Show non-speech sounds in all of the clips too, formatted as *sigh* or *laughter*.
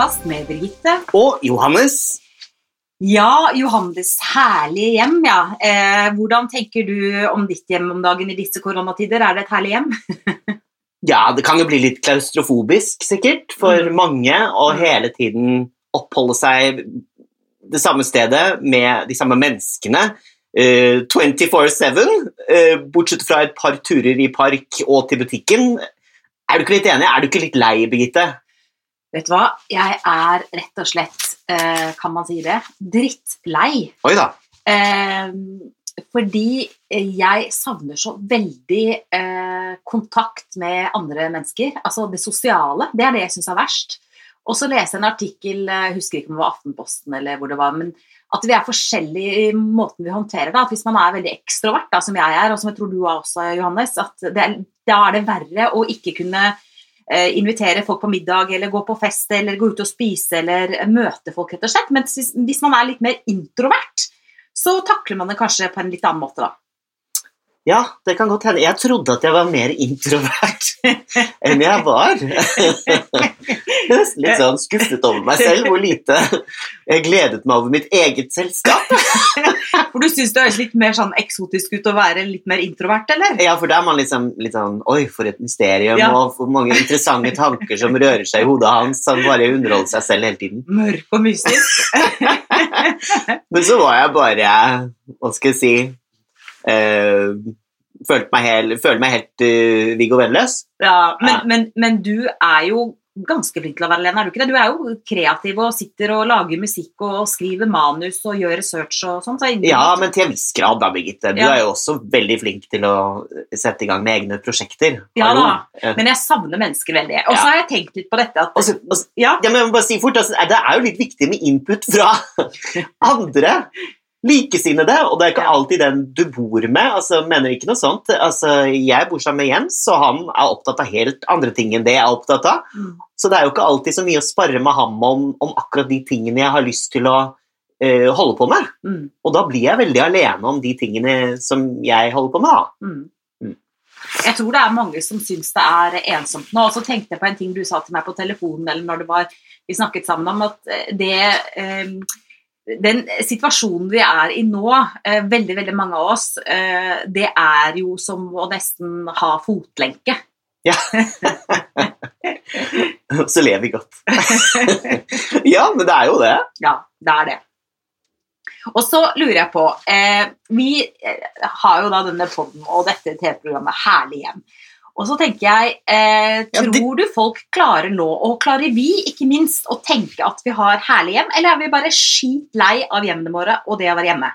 Herlig hjem-podkast med Birgitte. Og Johannes. Ja, Johannes herlige hjem, ja. Eh, hvordan tenker du om ditt hjem om dagen i disse koronatider? Er det et herlig hjem? *laughs* Ja, det kan jo bli litt klaustrofobisk, sikkert, for Mm. mange å hele tiden oppholde seg det samme stedet med de samme menneskene. Uh, 24-7, uh, bortsett fra et par turer i park og til butikken. Er du ikke litt enig? Er du ikke litt lei, Birgitte? Vet du hva? Jeg er rett og slett, eh, kan man si det, drittlei. Oi da. Eh, fordi jeg savner så veldig eh, kontakt med andre mennesker. Altså det sosiale. Det er det jeg syns er verst. Og så leser jeg en artikkel, jeg husker ikke om det var Aftenposten eller hvor det var, men at vi er forskjellige i måten vi håndterer det. At hvis man er veldig ekstrovert, da, som jeg er, og som jeg tror du er også, Johannes, at det er, da er det verre å ikke kunne invitere folk på middag eller gå på fest eller gå ut og spise eller møte folk, rett og slett. Men hvis, hvis man er litt mer introvert, så takler man det kanskje på en litt annen måte, da. Ja, det kan godt hende. Jeg trodde at jeg var mer introvert *laughs* enn jeg var. *laughs* Nesten litt sånn skuffet over meg selv, hvor lite jeg gledet meg over mitt eget selskap. *laughs* For du syns det høres litt mer sånn eksotisk ut å være litt mer introvert, eller? Ja, for da er man liksom litt sånn Oi, for et mysterium, Ja. og for mange interessante tanker som rører seg i hodet hans. Han bare underholder seg selv hele tiden. Mørk og mystisk. Men så var jeg bare Hva skal jeg si Følte meg helt, følte meg helt uh, Viggo Vennløs. Ja, men, Ja. men, men du er jo ganske flink til å være alene, er du ikke det? Du er jo kreativ og sitter og lager musikk og skriver manus og gjør research og sånn. Så Ja, men til en viss grad, da, Birgitte. Du Ja. er jo også veldig flink til å sette i gang med egne prosjekter. Ja da. Eh, Men jeg savner mennesker veldig. Og så Ja. har jeg tenkt litt på dette at også, også, Ja, Ja, men jeg må bare si fort, altså, Det er jo litt viktig med input fra *laughs* andre likesinnede, og det er ikke alltid den du bor med. altså mener ikke noe sånt. Altså, Jeg bor sammen med Jens, og han er opptatt av helt andre ting enn det jeg er opptatt av. Mm. Så det er jo ikke alltid så mye å sparre med ham om, om akkurat de tingene jeg har lyst til å uh, holde på med. mm, Og da blir jeg veldig alene om de tingene som jeg holder på med. mm. Mm. Jeg tror det er mange som syns det er ensomt nå. Og så tenkte jeg på en ting du sa til meg på telefonen eller når var, vi snakket sammen om, at det eh, den situasjonen vi er i nå, eh, veldig veldig mange av oss, eh, det er jo som å nesten ha fotlenke. Ja. *laughs* Så lever vi godt. *laughs* ja, men det er jo det. Ja, det er det. Og så lurer jeg på eh, Vi eh, har jo da denne podden og dette TV-programmet Herlig hjem. Og så tenker jeg eh, Ja, Tror det- du folk klarer nå, og klarer vi ikke minst, å tenke at vi har herlig hjem, eller er vi bare skit lei av hjemmene våre og det å være hjemme?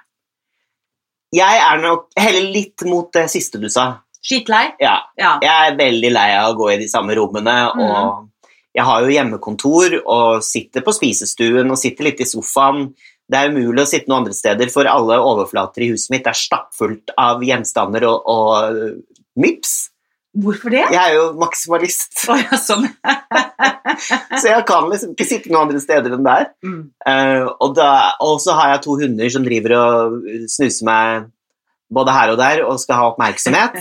Jeg er nok heller litt mot det siste du sa. Skitlei? Ja, Ja. jeg er veldig lei av å gå i de samme rommene, og jeg har jo hjemmekontor og sitter på spisestuen og sitter litt i sofaen. Det er umulig å sitte noen andre steder, for alle overflater i huset mitt er stappfullt av gjenstander og, og mips. Hvorfor det? Jeg er jo maksimalist, Oh, ja, sånn. *laughs* så jeg kan liksom ikke sitte noen andre steder enn der. Mm. Uh, og, da, og så har jeg to hunder som driver og snuser meg både her og der og skal ha oppmerksomhet.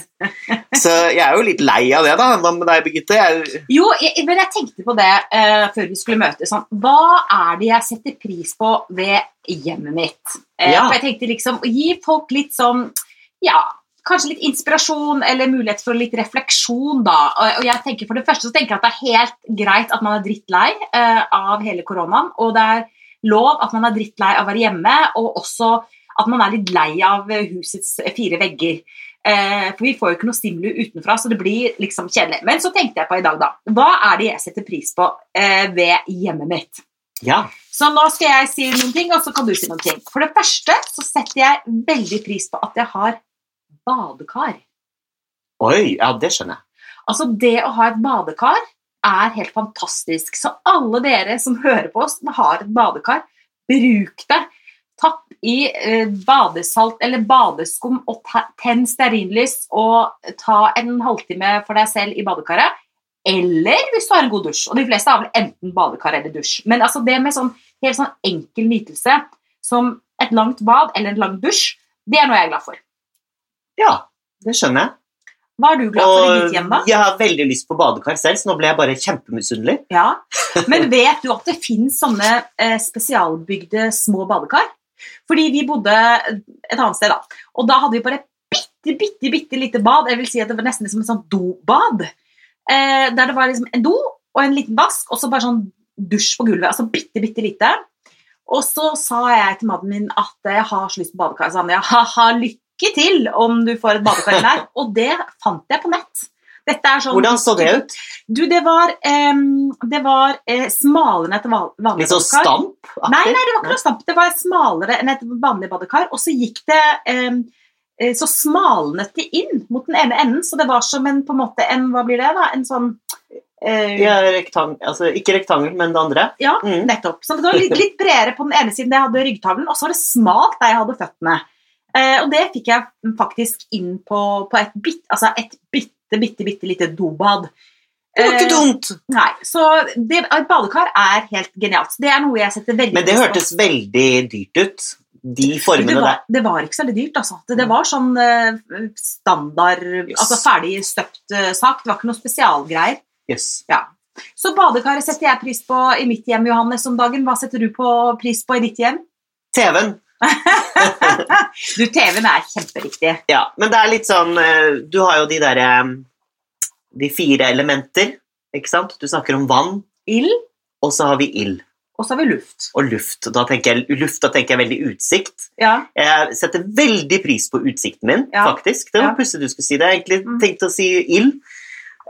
Så jeg er jo litt lei av det, da. Hva med deg, Birgitte? Jeg, Jo, jeg, men jeg tenkte på det uh, før vi skulle møtes. Sånn, hva er det jeg setter pris på ved hjemmet mitt? Uh, Ja. For jeg tenkte liksom gi folk litt sånn Ja, kanskje litt inspirasjon eller mulighet for litt refleksjon, da. Og, jeg tenker For det første så tenker jeg at det er helt greit at man er drittlei uh, av hele koronaen, og det er lov at man er drittlei av å være hjemme, og også at man er litt lei av husets fire vegger. Uh, for vi får jo ikke noe stimuli utenfra, så det blir liksom kjedelig. Men så tenkte jeg på i dag, da. Hva er det jeg setter pris på uh, ved hjemmet mitt? ja. Så nå skal jeg si noen ting, og så kan du si noen ting. For det første så setter jeg veldig pris på at jeg har badekar. Oi, ja, det skjønner jeg. Altså, det å ha et badekar er helt fantastisk. Så alle dere som hører på oss, som har et badekar, bruk det. Tapp i eh, badesalt eller badeskum og tenn stearinlys og ta en halvtime for deg selv i badekaret. Eller hvis du har en god dusj. Og de fleste har vel enten badekar eller dusj. Men altså det med sånn helt sånn enkel nytelse som et langt bad eller en lang dusj, det er noe jeg er glad for. Ja, det skjønner jeg. Hva er du glad for i ditt hjem, da? Jeg har veldig lyst på badekar selv, så nå ble jeg bare kjempemisunnelig. Ja. Men vet du at det finnes sånne eh, spesialbygde små badekar? Fordi vi bodde et annet sted, da. Og da hadde vi bare bitte, bitte, bitte lite bad. Jeg vil si at det var nesten som et sånt dobad. Eh, der det var liksom en do og en liten vask, og så bare sånn dusj på gulvet. Altså bitte, bitte lite. Og så sa jeg til mannen min at jeg har så lyst på badekar. Så han ja, ha-ha, lykke til om du får et badekar der. *laughs* Og det fant jeg på nett. Sånn Hvordan så det ut? Du, det var, um, det var uh, smalere enn et vanlig badekar. Litt sånn stamp? Nei, nei, det var ikke noe stamp. Det var smalere enn et vanlig badekar. Og så gikk det eh, Så smalnet de inn mot den ene enden, så det var som en på en måte en Hva blir det, da? En sånn uh, Ja, rektang altså, ikke rektangel, men det andre. ja, Mm. nettopp. Så det var litt, litt bredere på den ene siden jeg hadde ryggtavlen, og så var det smalt der jeg hadde føttene. Eh, og det fikk jeg faktisk inn på, på et, bit, altså et bitte, bitte, bitte lite dobad. Det var ikke Eh, dumt! Nei, så det, et badekar er helt genialt. Det er noe jeg setter veldig Men det hørtes veldig dyrt ut. De det formene var, der. det var ikke så veldig dyrt, altså. Det, det var sånn eh, standard, Yes. altså ferdig støpt eh, sak. Det var ikke noe spesialgreier. Yes. Så badekaret setter jeg pris på i mitt hjem, Johannes, om dagen. Hva setter du på pris på i ditt hjem? TV-en. *laughs* Du, TV-en er kjemperiktig. Ja, men det er litt sånn eh, Du har jo de derre De fire elementer, ikke sant? Du snakker om vann, Ild, og så har vi ild. og så har vi luft. Og luft. Da tenker jeg, luft, da tenker jeg veldig utsikt. Ja, Jeg setter veldig pris på utsikten min, Ja. faktisk. Det var Ja. pussig du skulle si det. Jeg egentlig Mm. tenkt å si ild.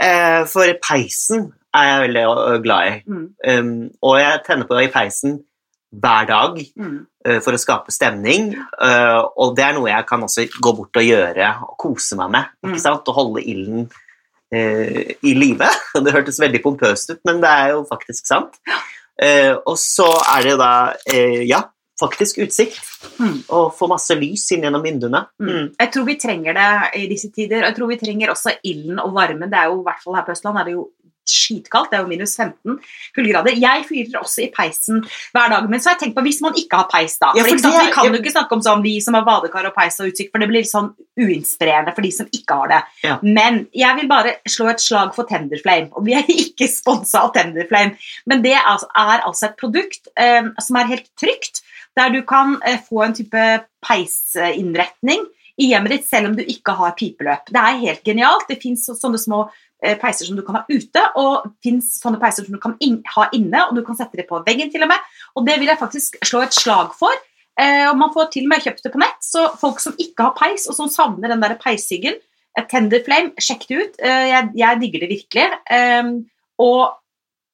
Eh, for peisen er jeg veldig glad i. mm, Um, og jeg tenner på i peisen hver dag mm. øh, for å skape stemning. øh, og det er noe jeg kan også gå bort og gjøre og kose meg med. Mm. ikke sant? Og holde ilden øh, i live. *laughs* Det hørtes veldig pompøst ut, men det er jo faktisk sant. Eh, og så er det da eh, ja, faktisk utsikt. Mm. Og få masse lys inn gjennom vinduene. Mm. Mm. Jeg tror vi trenger det i disse tider. og Jeg tror vi trenger også ilden og varmen. Det er jo, i hvert fall her på Østland er det jo skitkaldt. Det er jo minus 15 kuldegrader. Jeg fyrer også i peisen hver dag. Men så har jeg tenkt på hvis man ikke har peis, da. Ja, For for det vi kan jo ikke snakke om sånn vi som har badekar og peis og utsikt, for det blir sånn uinspirerende for de som ikke har det. Ja. Men jeg vil bare slå et slag for Tenderflame. Og vi er *laughs* ikke sponsa av Tenderflame, men det er altså, er altså et produkt eh, som er helt trygt, der du kan eh, få en type peisinnretning i hjemmet ditt selv om du ikke har pipeløp. Det er helt genialt. Det fins sånne små peiser som du kan ha ute, og fins sånne peiser som du kan in ha inne, og du kan sette det på veggen til og med. Og det vil jeg faktisk slå et slag for. Eh, og Man får til og med kjøpt det på nett, så folk som ikke har peis, og som savner den der peishyggen, tender Tenderflame, sjekk det ut. Eh, jeg, jeg digger det virkelig. Eh, og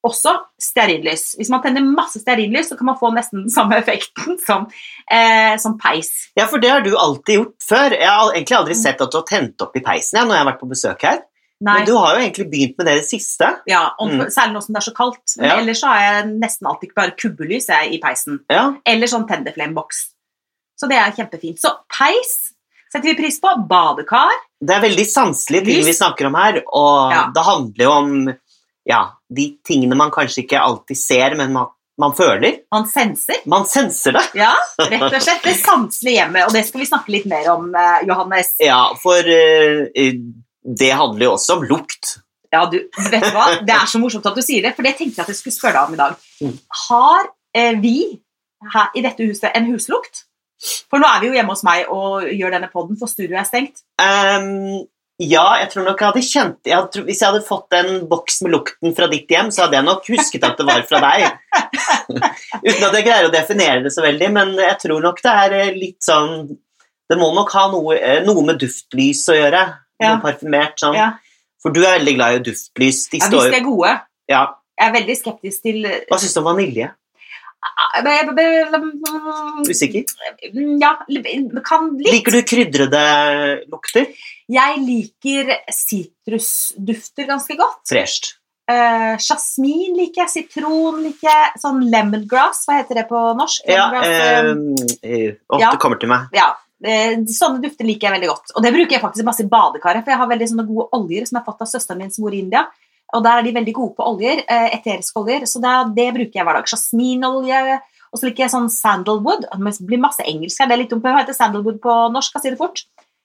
også stearinlys. Hvis man tenner masse stearinlys, så kan man få nesten den samme effekten *laughs* som, eh, som peis. Ja, for det har du alltid gjort før. Jeg har egentlig aldri sett at du har tent opp i peisen jeg, når jeg har vært på besøk her. Nei. Men du har jo egentlig begynt med det i det siste. Ja, og Mm. Særlig nå som det er så kaldt. Men Ja. ellers så har jeg nesten alltid bare kubbelys jeg, i peisen. Ja. Eller sånn Tenderflame-boks. Så det er kjempefint. Så peis setter vi pris på. Badekar. Det er veldig sanselige ting vi snakker om her, og Ja. det handler jo om ja, de tingene man kanskje ikke alltid ser, men man, man føler. Man senser. Man senser det. Ja, rett og slett. Det sanselige hjemmet. Og det skal vi snakke litt mer om, eh, Johannes. Ja, for eh, det handler jo også om lukt. Ja, du, vet du hva? Det er så morsomt at du sier det, for det tenkte jeg at jeg skulle spørre deg om i dag. Mm. Har eh, vi her i dette huset en huslukt? For nå er vi jo hjemme hos meg og gjør denne podden, for studioet er stengt. Um, ja, jeg tror nok jeg hadde kjent jeg hadde, Hvis jeg hadde fått en boks med lukten fra ditt hjem, så hadde jeg nok husket at det var fra deg. *laughs* Uten at jeg greier å definere det så veldig, men jeg tror nok det er eh, litt sånn Det må nok ha noe, eh, noe med duftlys å gjøre. Ja. Parfymert sånn. Ja. For du er veldig glad i duftlys. De Ja, står hvis de er gode. ja. Jeg er veldig skeptisk til eh, Hva syns du om vanilje? Usikker? Ja, kan litt. Liker du krydrede lukter? Jeg liker sitrusdufter ganske godt. Fresht. Uh, Jasmin liker jeg, sitron liker jeg, sånn lemongrass, hva heter det på norsk? Ja, eh, oh, ja. det kommer til meg. ja. Eh, sånne dufter liker jeg veldig godt. Og det bruker jeg faktisk masse i badekaret, for jeg har veldig sånne gode oljer som jeg har fått av søsteren min som bor i India. Og der er de veldig gode på oljer, eh, eteriske oljer, så det, det bruker jeg hver dag. Jasminolje, og så liker jeg sånn sandalwood. Det blir masse engelsk her, det er litt dumt, hva heter sandalwood på norsk? Hva sier det fort?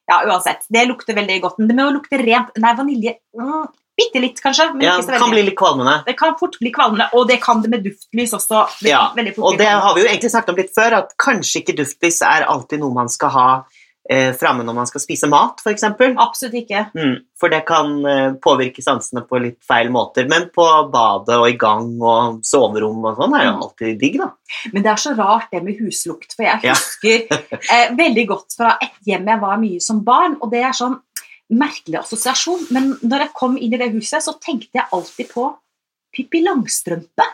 Ja, uansett. Det lukter veldig godt. Men det med å lukte rent Nei, vanilje mm, Bitte litt, kanskje. Men Ja, ikke så det kan bli litt kvalmende. Det kan fort bli kvalmende, og det kan det med duftlys også. Det Ja, veldig Og det har vi jo egentlig snakket om litt før, at kanskje ikke duftlys er alltid noe man skal ha eh, framme når man skal spise mat, f.eks. Absolutt ikke. Mm, for det kan eh, påvirke sansene på litt feil måter. Men på badet og i gang og soverom og sånn er jo Mm. alltid digg, da. Men det er så rart det med huslukt, for jeg Ja. husker eh, veldig godt fra et hjem jeg var mye som barn, og det er sånn merkelig assosiasjon, men når jeg kom inn i det huset, så tenkte jeg alltid på Pippi Langstrømpe.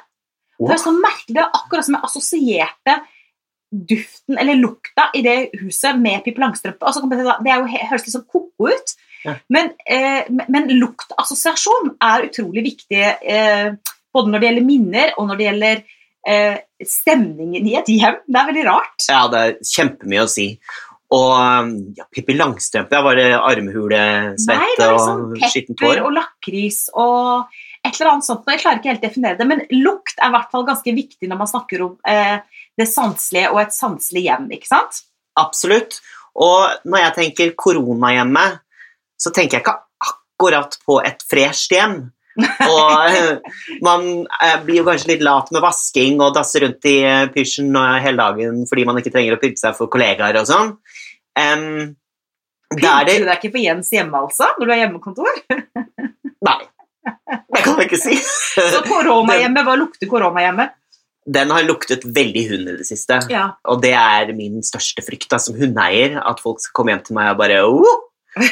Det var så merkelig, det var akkurat som jeg assosierte duften eller lukta i det huset med Pippi Langstrømpe. Og så jeg det er jo, høres litt sånn koko ut, Ja. men, eh, men- men luktassosiasjon er utrolig viktig eh, både når det gjelder minner og når det gjelder eh, stemningen i et hjem. Det er veldig rart. Ja, det er kjempemye å si. Og um, ja, Pippi Langstrømpe, Jeg var armhulesvette er og skittent hår. pepper og lakris og et eller annet sånt. Jeg klarer ikke helt definere det, men lukt er i hvert fall ganske viktig når man snakker om eh, det sanselige og et sanselig hjem, ikke sant? Absolutt. Og når jeg tenker koronahjemmet, så tenker jeg ikke akkurat på et fresht hjem. Og man eh, blir jo kanskje litt lat med vasking og dasser rundt i eh, pysjen eh, hele dagen fordi man ikke trenger å pynte seg for kollegaer og sånn. Um, er Pynter du deg ikke på Jens hjemme, altså, når du har hjemmekontor? *laughs* Nei. Det kan man ikke si. Så koronahjemmet, *laughs* hva lukter koronahjemmet? Den har luktet veldig hund i det siste. Ja. Og det er min største frykt da, som hundeeier. At folk skal komme hjem til meg og bare oh!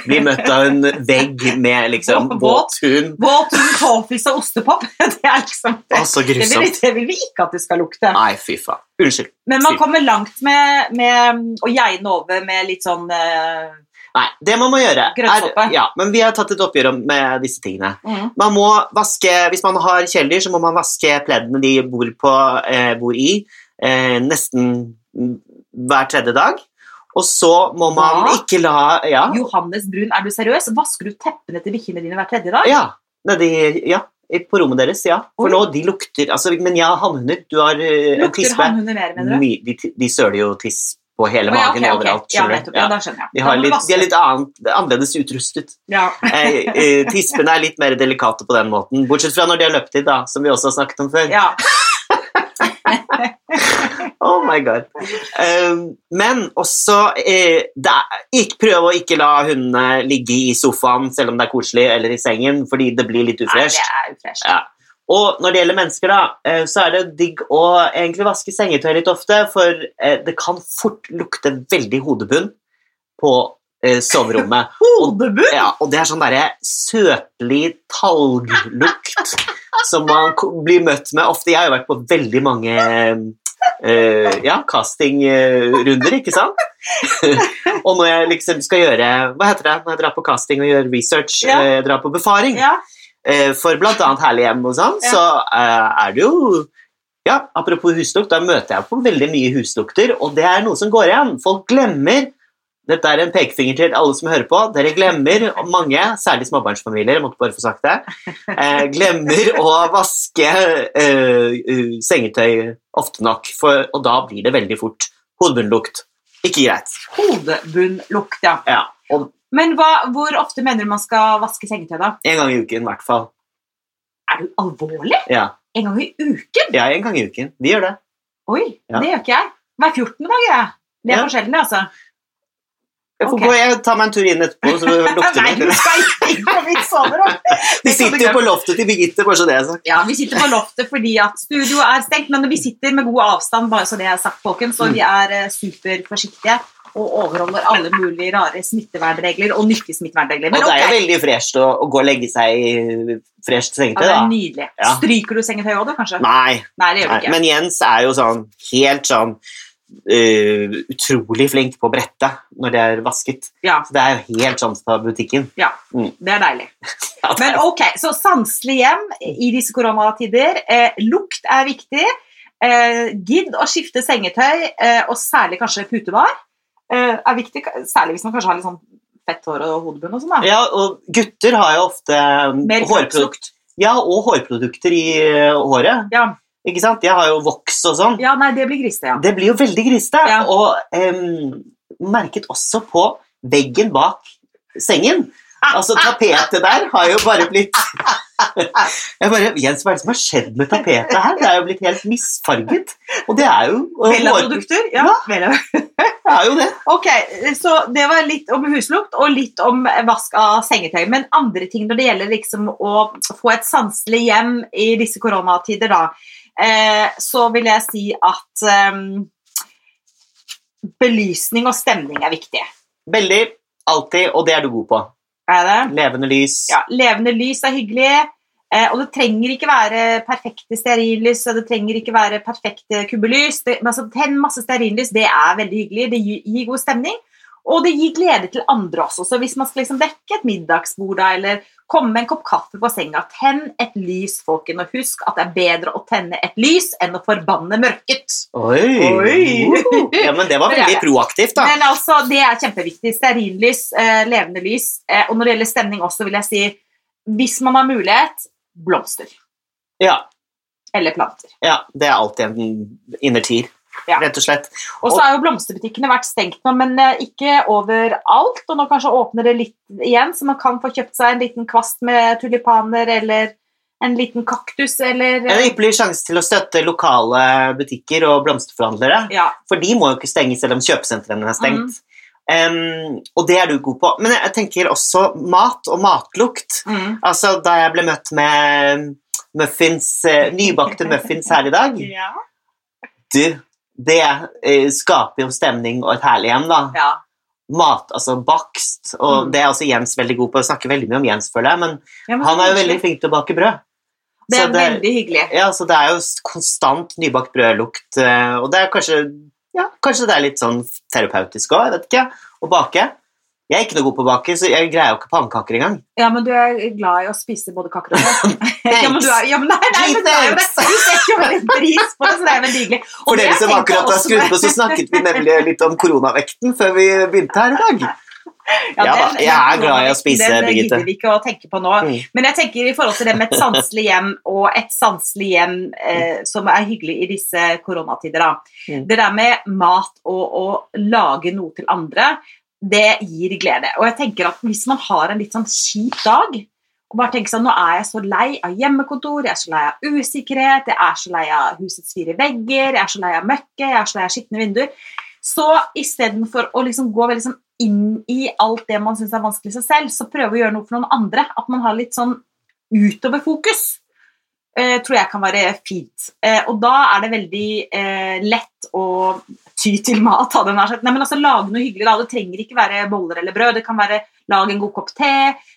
Bli møtt av en vegg med liksom Våt- hund. Våt hund, tåfis og ostepop. *laughs* Det er liksom det. Altså, Det vil, det vil vi ikke at det skal lukte. Nei, fy faen. Unnskyld. Men man kommer langt med, med å geine over med litt sånn uh, Nei, det man må gjøre er, ja, Men vi har tatt et oppgjør med disse tingene. mm. Man må vaske, Hvis man har kjæledyr, så må man vaske pleddene de bor, på, eh, bor i, eh, nesten hver tredje dag. Og så må man Hva? ikke la Ja. Johannes Brun, er du seriøs? Vasker du teppene til bikkjene dine hver tredje dag? Ja, nedi, ja, på rommet deres, ja. For Oi. nå, de lukter altså, Men jeg har hannhunder. Du har uh, Lukter tispe. hannhunder mer, mener du? De, de søler jo tiss på hele Å, ja, magen ok, ok. overalt. Ja, nettopp. Ja, da skjønner jeg. De, litt, de er litt annet, annerledes utrustet. Ja. Eh, eh, tispene er litt mer delikate på den måten. Bortsett fra når de har løpetid, da, som vi også har snakket om før. ja. *laughs* Oh my god. Um, men også eh, er, ikke, Prøv å ikke la hundene ligge i sofaen selv om det er koselig, eller i sengen, fordi det blir litt ufresht. det er ufresht. Ja. Og når det gjelder mennesker, da, eh, så er det digg å egentlig vaske sengetøy litt ofte, for eh, det kan fort lukte veldig hodebunn på eh, soverommet. *laughs* Hodebunn! Ja, og det er sånn derre søtlig talglukt som man blir møtt med ofte. Jeg har jo vært på veldig mange uh, ja, castingrunder, ikke sant? *laughs* og når jeg liksom skal gjøre Hva heter det når jeg drar på casting og gjør research? Ja. jeg drar på befaring Ja. Uh, for blant annet Herlig hjem og sånn, Ja. så er det jo ja, Apropos huslukt, da møter jeg på veldig mye huslukter, og det er noe som går igjen. Folk glemmer dette er en pekefinger til alle som hører på. Dere glemmer, mange, særlig småbarnsfamilier, jeg måtte bare få sagt det, eh, glemmer å vaske eh, uh, sengetøy ofte nok, for, og da blir det veldig fort hodebunnlukt. Ikke greit. Hodebunnlukt, ja. Ja, og Men hva, hvor ofte mener du man skal vaske sengetøy, da? en gang i uken i hvert fall. Er du alvorlig? Ja. En gang i uken? ja, en gang i uken. Vi gjør det. Oi, Ja. det gjør ikke jeg. Hver 14. dag jeg. Det er Ja. forskjellig, altså. Jeg får Ok. gå, jeg tar meg en tur inn etterpå, så lukter Nei, du skal ikke inn på mitt soverom! *laughs* Vi sitter jo på loftet til Birgitte, bare så det er sagt. Ja, vi sitter på loftet fordi at studioet er stengt, men vi sitter med god avstand, bare så det er sagt, folkens, så Mm. vi er eh, superforsiktige og overholder alle mulige rare smittevernregler og nyttesmittevernregler. Og det er jo veldig fresht å, å gå og legge seg i fresht ja, det er nydelig. Ja. Stryker du sengetøyet òg, da, kanskje? Nei, Nei, det gjør du ikke. men Jens er jo sånn helt sånn eh, utrolig flink på å brette når det er vasket. Ja, Så det er jo helt sånn på butikken. ja, det er deilig. *laughs* Men ok, så sanselig hjem i disse koronatider. Eh, lukt er viktig. Eh, gidd å skifte sengetøy, eh, og særlig kanskje putevar, eh, er viktig. Særlig hvis man kanskje har litt sånn fett hår og hodebunn og sånn. ja, og gutter har jo ofte Mer hårprodukt, ja, og hårprodukter i eh, håret. Ja. Ikke sant? Jeg har jo voks og sånn. ja, nei, det blir grisete, ja. Det blir jo veldig grisete. Ja. Og um, merket også på veggen bak sengen. Altså, tapetet der har jo bare blitt *laughs* Jeg bare, Jens, hva er det som har skjedd med tapetet her? Det er jo blitt helt misfarget. Og det er jo Vella-produkter? Ja. Vella. *laughs* Det er jo det. Ok, så det var litt om huslukt og litt om vask av sengetøy. Men andre ting når det gjelder liksom å få et sanselig hjem i disse koronatider, da, så vil jeg si at eh, belysning og stemning er viktig. Veldig. Alltid. Og det er du god på. Er det? Levende lys. Ja, levende lys er hyggelig. Eh, og det trenger ikke være perfekte stearinlys og det trenger ikke være perfekte kubbelys. Det, altså, Tenn masse stearinlys, det er veldig hyggelig. Det gir, gir god stemning. Og det gir glede til andre også. Så hvis man skal liksom dekke et middagsbord da, eller komme med en kopp kaffe på senga, tenn et lys, folkens. Og husk at det er bedre å tenne et lys enn å forbanne mørket. Oi. Oi. Ja, men det var veldig proaktivt, da. Men altså, det er kjempeviktig. Stearinlys, eh, levende lys. Eh, og når det gjelder stemning også, vil jeg si hvis man har mulighet, blomster. Ja, Eller planter. ja, det er alltid en innertier, Ja. rett og slett. Og så har jo blomsterbutikkene vært stengt nå, men eh, ikke overalt. Og nå kanskje åpner det litt igjen, så man kan få kjøpt seg en liten kvast med tulipaner eller en liten kaktus eller En ypperlig sjanse til å støtte lokale butikker og blomsterforhandlere. Ja. For de må jo ikke stenge selv om kjøpesentrene er stengt. Mm. Um, og det er du god på. Men jeg tenker også mat og matlukt. Mm. Altså, da jeg ble møtt med muffins, eh, nybakte muffins her i dag *laughs* ja. Du, det eh, skaper jo stemning og et herlig hjem, da. ja. Mat, altså bakst, og Mm. det er også Jens veldig god på. Jeg snakker veldig mye om Jens, føler jeg, men Ja, men han er jo veldig flink til å bake brød. Det er det, veldig hyggelig. Ja, så det er jo konstant nybakt brødlukt, eh, og det er kanskje ja, kanskje det er litt sånn terapeutisk òg, jeg vet ikke, å bake. Jeg er ikke noe god på å bake, så jeg greier jo ikke pannekaker engang. Ja, men du er glad i å spise både kaker og *laughs* brød. *laughs* ja, men du er, ja, men nei, nei, men du er jo det. Du setter *laughs* jo veldig pris på det, så det er veldig hyggelig. Og For dere som akkurat har skrudd på, så snakket vi nemlig litt om koronavekten før vi begynte her i dag. Ja ja den- jeg er glad i å spise, den Birgitte. gidder vi ikke å tenke på nå. Mm. Men jeg tenker i forhold til det med et sanselig hjem, og et sanselig hjem eh, som er hyggelig i disse koronatider, da. Mm. Det der med mat og å lage noe til andre, det gir glede. Og jeg tenker at hvis man har en litt sånn kjip dag, og bare tenker sånn, nå er jeg så lei av hjemmekontor, jeg er så lei av usikkerhet, jeg er så lei av husets fire vegger, jeg er så lei av møkket, jeg er så lei av skitne vinduer. Så istedenfor å liksom gå veldig sånn inn i alt det man syns er vanskelig i seg selv, så prøve å gjøre noe for noen andre. At man har litt sånn utoverfokus. Eh, tror jeg kan være fint. Eh, og da er det veldig eh, lett å ty til mat. hadde. Nei, men altså, Lage noe hyggelig. da. Det trenger ikke være boller eller brød. Det kan være Lag en god kopp te,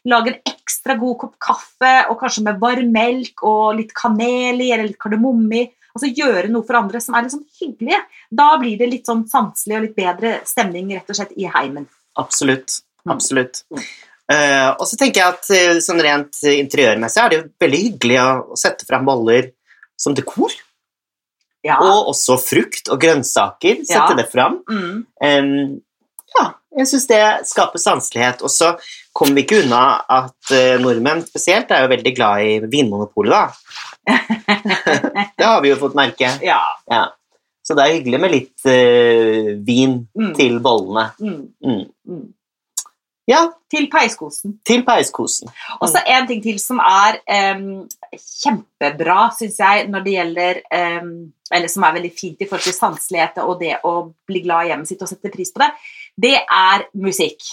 lag en ekstra god kopp kaffe, og kanskje med varm melk og litt kanel i, eller litt kardemomme i. Altså Gjøre noe for andre som er litt sånn hyggelig. Da blir det litt sånn sanselig og litt bedre stemning rett og slett i heimen. Absolutt. Mm. Eh, og så tenker jeg at eh, sånn rent interiørmessig er det jo veldig hyggelig å, å sette fram boller som dekor. Ja. Og også frukt og grønnsaker. Sette Ja. det fram. Mm. Um, ja, jeg syns det skaper sanselighet. Og så kommer vi ikke unna at uh, nordmenn spesielt er jo veldig glad i Vinmonopolet, da. *laughs* det har vi jo fått merke. ja. Ja. Så det er hyggelig med litt uh, vin Mm. til bollene. Mm. Ja, Til peiskosen. til peiskosen. Og så en ting til som er um, kjempebra, syns jeg, når det gjelder um, Eller som er veldig fint i forhold til sanselighet og det å bli glad i hjemmet sitt og sette pris på det, det er musikk.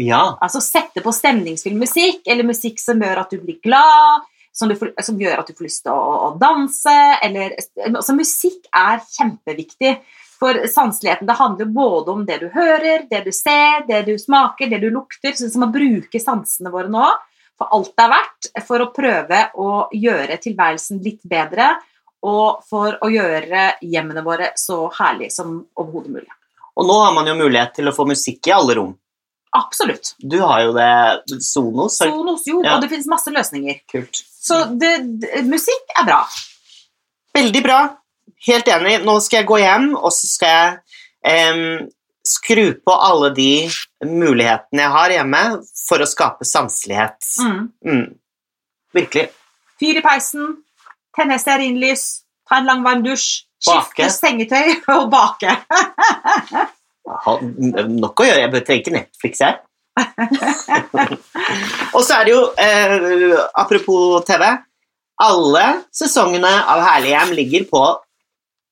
Ja. Altså sette på stemningsfull musikk, eller musikk som gjør at du blir glad, som, du som gjør at du får lyst til å, å danse, eller altså, Musikk er kjempeviktig. For sanseligheten det handler både om det du hører, det du ser, det du smaker, det du lukter. Så man bruker sansene våre nå for alt det er verdt, for å prøve å gjøre tilværelsen litt bedre, og for å gjøre hjemmene våre så herlige som overhodet mulig. Og nå har man jo mulighet til å få musikk i alle rom. Absolutt. Du har jo det Sonos. har- Sonos, jo, Ja. og det finnes masse løsninger. Kult. Så det, det, musikk er bra. Veldig bra. Helt enig. Nå skal jeg gå hjem, og så skal jeg um, skru på alle de mulighetene jeg har hjemme for å skape sanselighet. Mm. Mm. Virkelig. Fyr i peisen, tenne stearinlys, ta en lang varm dusj, skifte sengetøy *laughs* og bake. nok å gjøre. Jeg trenger ikke Netflix her. *laughs* og så er det jo, eh, apropos TV Alle sesongene av Herlighjem ligger på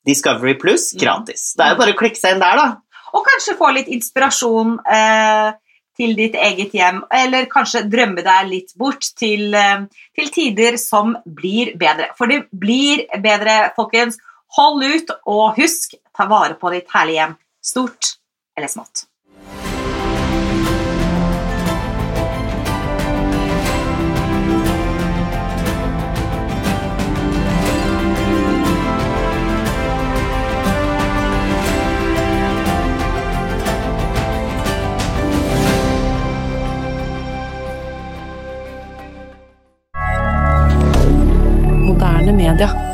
Discovery Pluss Mm. gratis. Det er jo bare å klikke seg inn der, da. Og kanskje få litt inspirasjon eh, til ditt eget hjem, eller kanskje drømme deg litt bort til, eh, til tider som blir bedre. For det blir bedre, folkens. Hold ut, og husk, ta vare på ditt herlige hjem. Stort eller smått. rien.